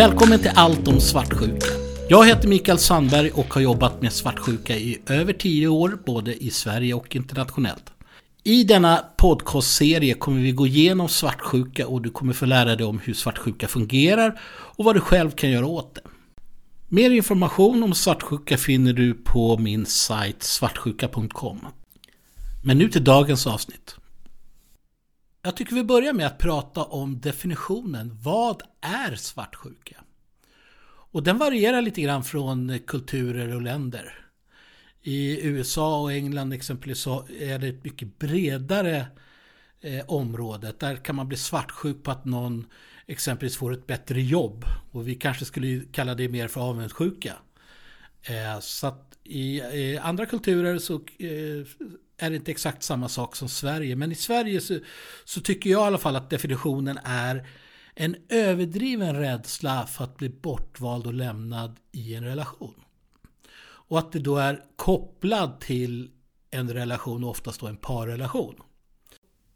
Välkommen till Allt om svartsjuka. Jag heter Mikael Sandberg och har jobbat med svartsjuka i över tio år, både i Sverige och internationellt. I denna podcastserie kommer vi gå igenom svartsjuka och du kommer få lära dig om hur svartsjuka fungerar och vad du själv kan göra åt det. Mer information om svartsjuka finner du på min sajt svartsjuka.com. Men nu till dagens avsnitt. Jag tycker vi börjar med att prata om definitionen. Vad är svartsjuka? Och den varierar lite grann från kulturer och länder. I USA och England exempelvis så är det ett mycket bredare eh, område. Där kan man bli svartsjuk på att någon exempelvis får ett bättre jobb. Och vi kanske skulle kalla det mer för avundsjuka. Eh, så att i, i andra kulturer så eh, är det inte exakt samma sak som Sverige. Men i Sverige så, så, tycker jag i alla fall att definitionen är en överdriven rädsla för att bli bortvald och lämnad i en relation. Och att det då är kopplad till en relation, oftast då en parrelation.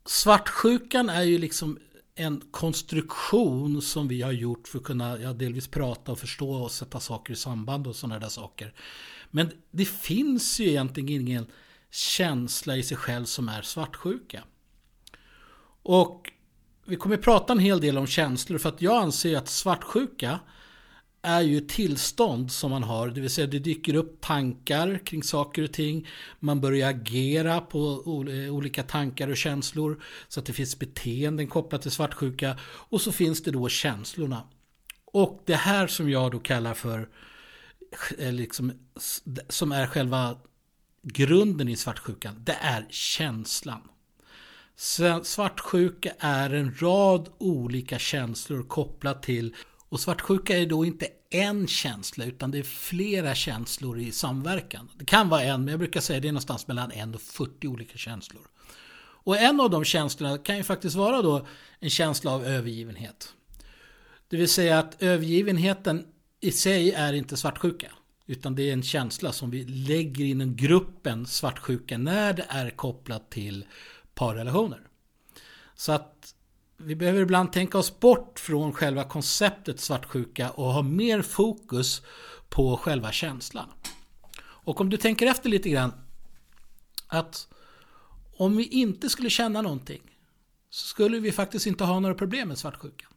Svartsjukan är ju liksom en konstruktion som vi har gjort för att kunna ja, delvis prata och förstå och sätta saker i samband och sådana där saker. Men det finns ju egentligen ingen känsla i sig själv som är svartsjuka. Och vi kommer att prata en hel del om känslor för att jag anser att svartsjuka är ju tillstånd som man har, det vill säga det dyker upp tankar kring saker och ting. Man börjar agera på olika tankar och känslor så att det finns beteenden kopplat till svartsjuka och så finns det då känslorna. Och det här som jag då kallar för eh, liksom, som är själva grunden i svartsjukan, det är känslan. Svartsjuka är en rad olika känslor kopplat till och svartsjuka är då inte en känsla utan det är flera känslor i samverkan. Det kan vara en, men jag brukar säga det är någonstans mellan en och 40 olika känslor. Och en av de känslorna kan ju faktiskt vara då en känsla av övergivenhet. Det vill säga att övergivenheten i sig är inte svartsjuka. Utan det är en känsla som vi lägger inom gruppen svartsjuka när det är kopplat till parrelationer. Så att vi behöver ibland tänka oss bort från själva konceptet svartsjuka och ha mer fokus på själva känslan. Och om du tänker efter lite grann att om vi inte skulle känna någonting så skulle vi faktiskt inte ha några problem med svartsjukan.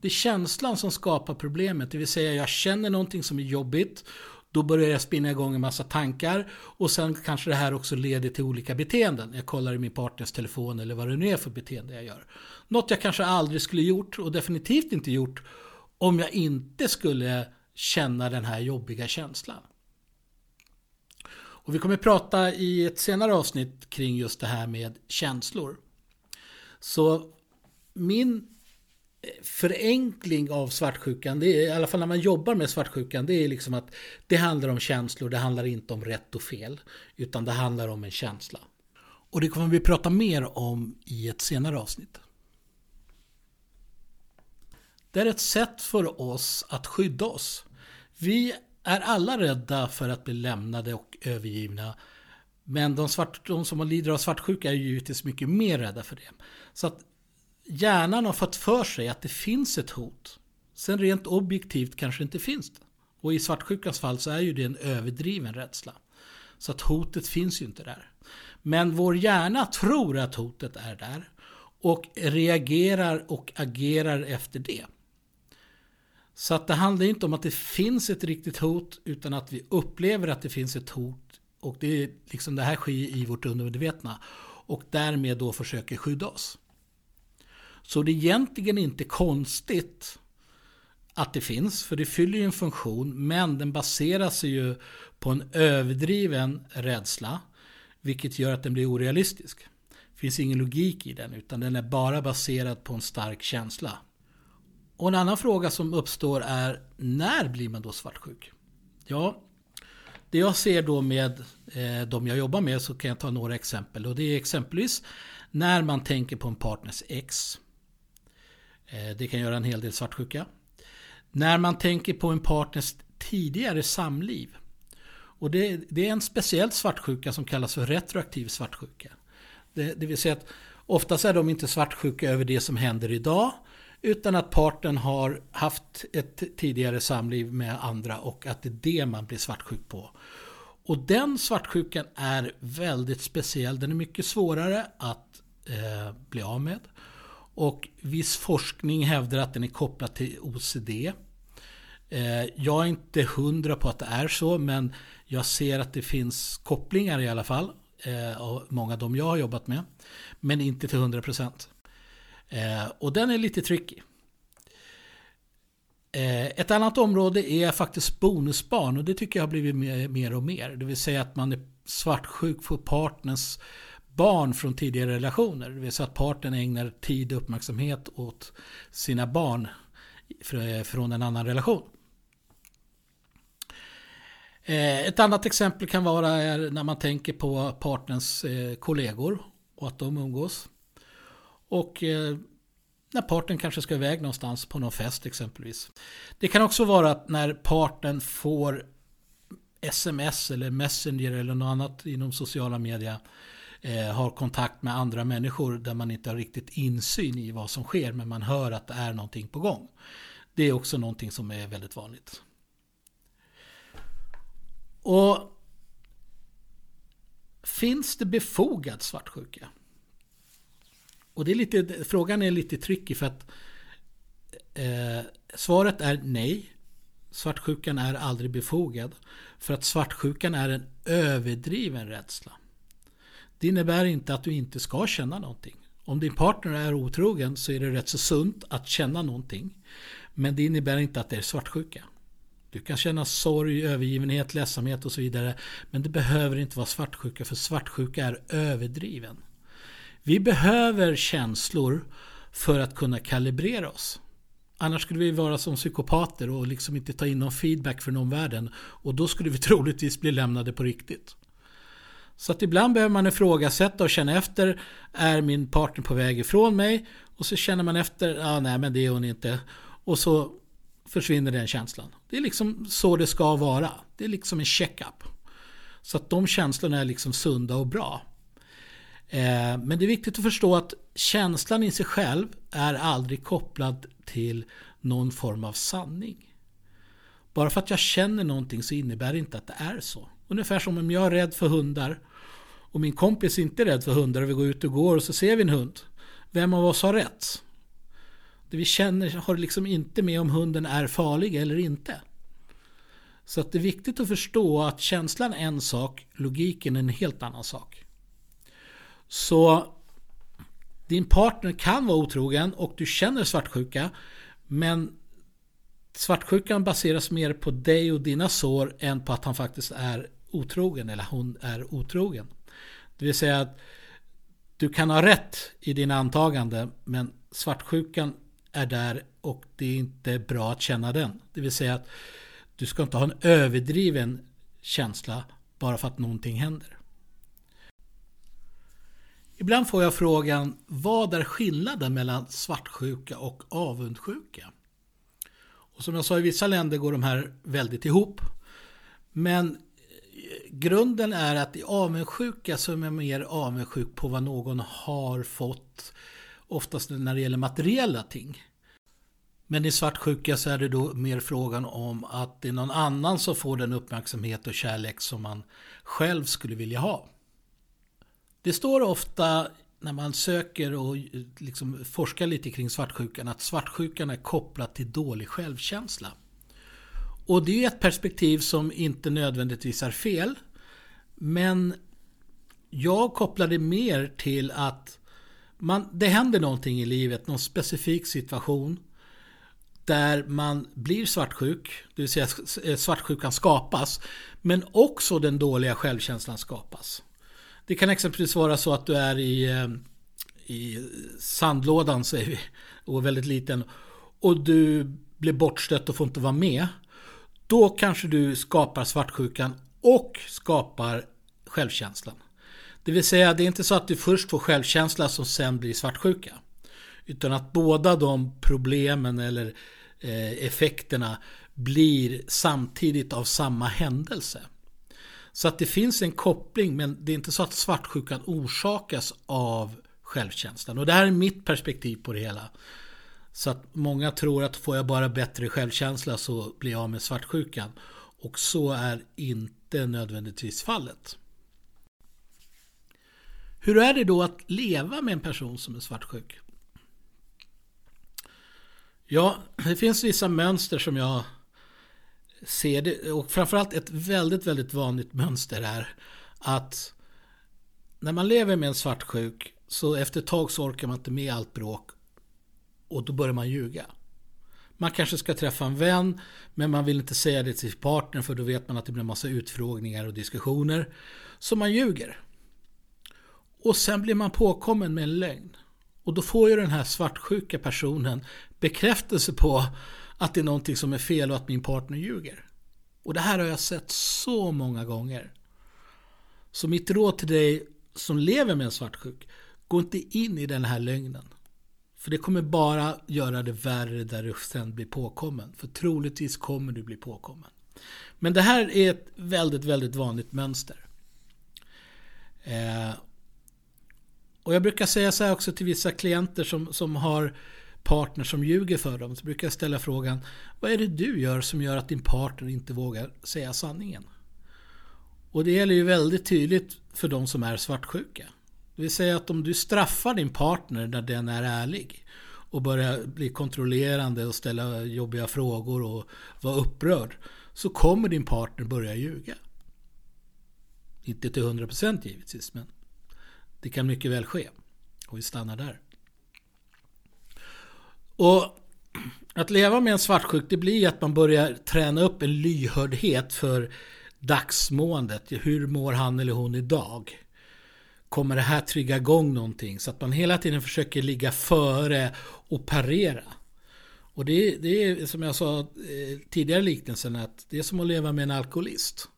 Det är känslan som skapar problemet, det vill säga jag känner någonting som är jobbigt. Då börjar jag spinna igång en massa tankar och sen kanske det här också leder till olika beteenden. Jag kollar i min partners telefon eller vad det nu är för beteende jag gör. Något jag kanske aldrig skulle gjort och definitivt inte gjort om jag inte skulle känna den här jobbiga känslan. Och vi kommer prata i ett senare avsnitt kring just det här med känslor. Så min förenkling av svartsjukan, det är, i alla fall när man jobbar med svartsjukan, det är liksom att det handlar om känslor, det handlar inte om rätt och fel, utan det handlar om en känsla. Och det kommer vi prata mer om i ett senare avsnitt. Det är ett sätt för oss att skydda oss. Vi är alla rädda för att bli lämnade och övergivna. Men de, svart, de som lider av svartsjuka är ju givetvis mycket mer rädda för det. Så att hjärnan har fått för sig att det finns ett hot. Sen rent objektivt kanske inte finns det. Och i svartsjukans fall så är ju det en överdriven rädsla. Så att hotet finns ju inte där. Men vår hjärna tror att hotet är där och reagerar och agerar efter det. Så att det handlar inte om att det finns ett riktigt hot utan att vi upplever att det finns ett hot och det, är liksom det här sker i vårt undermedvetna och därmed då försöker skydda oss. Så det är egentligen inte konstigt att det finns, för det fyller ju en funktion, men den baserar sig ju på en överdriven rädsla, vilket gör att den blir orealistisk. Det finns ingen logik i den, utan den är bara baserad på en stark känsla. Och en annan fråga som uppstår är, när blir man då svartsjuk? Ja, det jag ser då med eh, de jag jobbar med så kan jag ta några exempel. Och det är exempelvis när man tänker på en partners ex. Eh, det kan göra en hel del svartsjuka. När man tänker på en partners tidigare samliv. Och det, det är en speciell svartsjuka som kallas för retroaktiv svartsjuka. Det, det vill säga att oftast är de inte svartsjuka över det som händer idag. Utan att partnern har haft ett tidigare samliv med andra och att det är det man blir svartsjuk på. Och den svartsjukan är väldigt speciell. Den är mycket svårare att eh, bli av med. Och viss forskning hävdar att den är kopplad till OCD. Eh, jag är inte hundra på att det är så, men jag ser att det finns kopplingar i alla fall. Eh, av många av dem jag har jobbat med. Men inte till 100 procent. Eh, och den är lite tricky. Ett annat område är faktiskt bonusbarn och det tycker jag har blivit mer, och mer. Det vill säga att man är svartsjuk för partners barn från tidigare relationer. Det vill säga att partnern ägnar tid och uppmärksamhet åt sina barn från en annan relation. Eh, ett annat exempel kan vara när man tänker på partners eh, kollegor och att de umgås. Och eh, när partnern kanske ska iväg någonstans på någon fest exempelvis. Det kan också vara att när partnern får sms eller messenger eller något annat inom sociala medier eh, har kontakt med andra människor där man inte har riktigt insyn i vad som sker men man hör att det är någonting på gång. Det är också någonting som är väldigt vanligt. Och Finns det befogad svartsjuka? Och det är lite, frågan är lite tricky för att eh, svaret är nej. Svartsjukan är aldrig befogad. För att svartsjukan är en överdriven rädsla. Det innebär inte att du inte ska känna någonting. Om din partner är otrogen så är det rätt så sunt att känna någonting. Men det innebär inte att det är svartsjuka. Du kan känna sorg, övergivenhet, ledsamhet och så vidare. Men det behöver inte vara svartsjuka för svartsjuka är överdriven. Vi behöver känslor för att kunna kalibrera oss. Annars skulle vi vara som psykopater och liksom inte ta in någon feedback från omvärlden. Och då skulle vi troligtvis bli lämnade på riktigt. Så att ibland behöver man ifrågasätta och känna efter. Är min partner på väg ifrån mig? Och så känner man efter. Ja, ah, nej men det är hon inte. Och så försvinner den känslan. Det är liksom så det ska vara. Det är liksom en checkup. Så att de känslorna är liksom sunda och bra. Eh, men det är viktigt att förstå att känslan i sig själv är aldrig kopplad till någon form av sanning. Bara för att jag känner någonting så innebär det inte att det är så. Ungefär som om jag är rädd för hundar och min kompis inte är rädd för hundar och vi går ut och går och så ser vi en hund. Vem av oss har rätt? Det vi känner har liksom inte med om hunden är farlig eller inte. Så att det är viktigt att förstå att känslan är en sak, logiken är en helt annan sak. Så din partner kan vara otrogen och du känner svartsjuka. Men svartsjukan baseras mer på dig och dina sår än på att han faktiskt är otrogen eller hon är otrogen. Det vill säga att du kan ha rätt i dina antaganden men svartsjukan är där och det är inte bra att känna den. Det vill säga att du ska inte ha en överdriven känsla bara för att någonting händer. Ibland får jag frågan vad är skillnaden mellan svartsjuka och avundsjuka? Och som jag sa i vissa länder går de här väldigt ihop. Men grunden är att i avundsjuka så är man mer avundsjuk på vad någon har fått. Oftast när det gäller materiella ting. Men i svartsjuka så är det då mer frågan om att det är någon annan som får den uppmärksamhet och kärlek som man själv skulle vilja ha. Det står ofta när man söker och liksom forskar lite kring svartsjukan att svartsjukan är kopplad till dålig självkänsla. Och det är ett perspektiv som inte nödvändigtvis är fel. Men jag kopplar det mer till att man, det händer någonting i livet, någon specifik situation där man blir svartsjuk, det vill säga eh, svartsjukan skapas, men också den dåliga självkänslan skapas. Det kan exempelvis vara så att du är i, eh, i sandlådan säger vi, och är väldigt liten och du blir bortstött och får inte vara med. Då kanske du skapar svartsjukan och skapar självkänslan. Det vill säga, det är inte så att du först får självkänsla som sen blir svartsjuka. Utan att båda de problemen eller eh, effekterna blir samtidigt av samma händelse. Så att det finns en koppling men det är inte så att svartsjukan orsakas av självkänslan. Och det här är mitt perspektiv på det hela. Så att många tror att får jag bara bättre självkänsla så blir jag av med svartsjukan. Och så är inte nödvändigtvis fallet. Hur är det då att leva med en person som är svartsjuk? Ja, det finns vissa mönster som jag ser det och framförallt ett väldigt, väldigt vanligt mönster är att när man lever med en svartsjuk så efter ett tag så orkar man inte med allt bråk och då börjar man ljuga. Man kanske ska träffa en vän men man vill inte säga det till sin partner för då vet man att det blir en massa utfrågningar och diskussioner. Så man ljuger. Och sen blir man påkommen med en lögn. Och då får ju den här svartsjuka personen bekräftelse på att det är någonting som är fel och att min partner ljuger. Och det här har jag sett så många gånger. Så mitt råd till dig som lever med en svartsjuk, gå inte in i den här lögnen. För det kommer bara göra det värre där du sen blir påkommen. För troligtvis kommer du bli påkommen. Men det här är ett väldigt, väldigt vanligt mönster. Eh, och jag brukar säga så här också till vissa klienter som, som har partner som ljuger för dem. Så brukar jag ställa frågan, vad är det du gör som gör att din partner inte vågar säga sanningen? Och det gäller ju väldigt tydligt för de som är svartsjuka. Det vill säga att om du straffar din partner när den är ärlig och börjar bli kontrollerande och ställa jobbiga frågor och vara upprörd så kommer din partner börja ljuga. Inte till 100% givetvis men det kan mycket väl ske. Och vi stannar där. Och att leva med en svartsjuk det blir att man börjar träna upp en lyhördhet för dagsmåendet. Hur mår han eller hon idag? Kommer det här trigga igång någonting? Så att man hela tiden försöker ligga före och parera. Och det, det är som jag sa eh, tidigare liknelsen att det är som att leva med en alkoholist.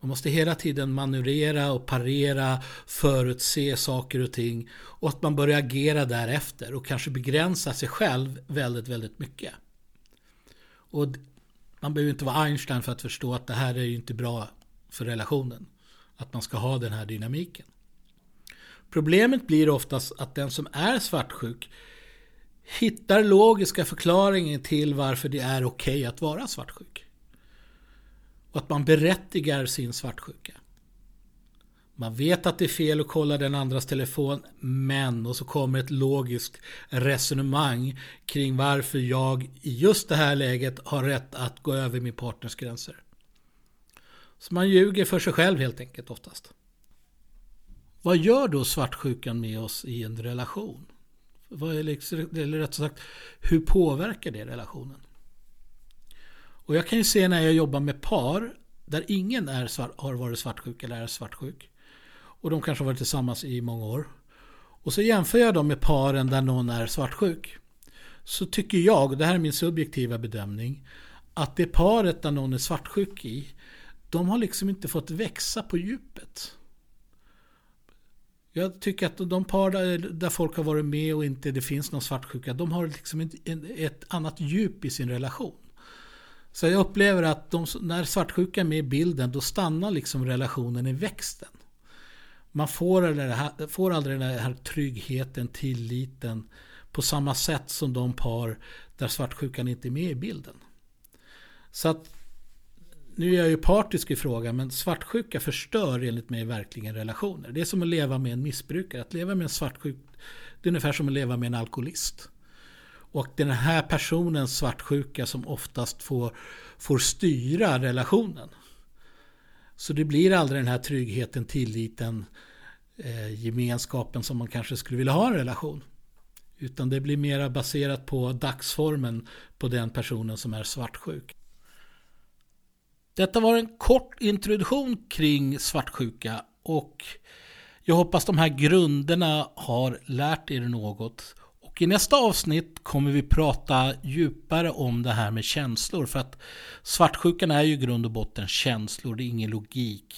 Man måste hela tiden manövrera och parera, förutse saker och ting och att man börjar agera därefter och kanske begränsa sig själv väldigt, väldigt mycket. Och man behöver inte vara Einstein för att förstå att det här är ju inte bra för relationen. Att man ska ha den här dynamiken. Problemet blir oftast att den som är svartsjuk hittar logiska förklaringar till varför det är okej okay att vara svartsjuk. Och att man berättigar sin svartsjuka. Man vet att det är fel att kolla den andras telefon, men och så kommer ett logiskt resonemang kring varför jag i just det här läget har rätt att gå över min partners gränser. Så man ljuger för sig själv helt enkelt oftast. Vad gör då svartsjukan med oss i en relation? Vad är liksom, eller rätt sagt, hur påverkar det relationen? Och jag kan ju se när jag jobbar med par där ingen är svart, har varit svartsjuk eller är svartsjuk. Och de kanske har varit tillsammans i många år. Och så jämför jag dem med paren där någon är svartsjuk. Så tycker jag, det här är min subjektiva bedömning, att det paret där någon är svartsjuk i, de har liksom inte fått växa på djupet. Jag tycker att de par där, där folk har varit med och inte det finns någon svartsjuka, de har liksom ett, ett annat djup i sin relation. Så jag upplever att de, när svartsjuka är med i bilden, då stannar liksom relationen i växten. Man får, här, får aldrig den här tryggheten, tilliten på samma sätt som de par där svartsjukan inte är med i bilden. Så att nu är jag ju partisk i frågan, men svartsjuka förstör enligt mig verkligen relationer. Det är som att leva med en missbrukare. Att leva med en svartsjuk, det är ungefär som att leva med en alkoholist. Och den här personens svartsjuka som oftast får, får styra relationen. Så det blir aldrig den här tryggheten, tilliten, eh, gemenskapen som man kanske skulle vilja ha i en relation. Utan det blir mera baserat på dagsformen på den personen som är svartsjuk. Detta var en kort introduktion kring svartsjuka och jag hoppas de här grunderna har lärt er något. Och i nästa avsnitt kommer vi prata djupare om det här med känslor. För att svartsjukan är ju i grund och botten känslor, det är ingen logik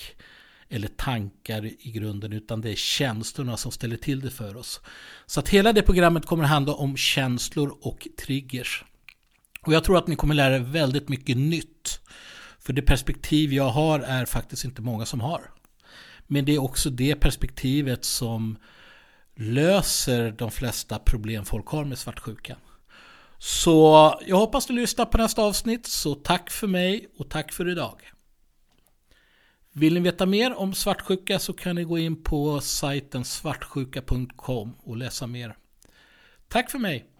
eller tankar i grunden utan det är känslorna som ställer till det för oss. Så att hela det programmet kommer att handla om känslor och triggers. Och jag tror att ni kommer lära er väldigt mycket nytt. För det perspektiv jag har är faktiskt inte många som har. Men det är också det perspektivet som löser de flesta problem folk har med svartsjuka. Så jag hoppas du lyssnar på nästa avsnitt. Så tack för mig och tack för idag. Vill ni veta mer om svartsjuka så kan ni gå in på sajten svartsjuka.com och läsa mer. Tack för mig!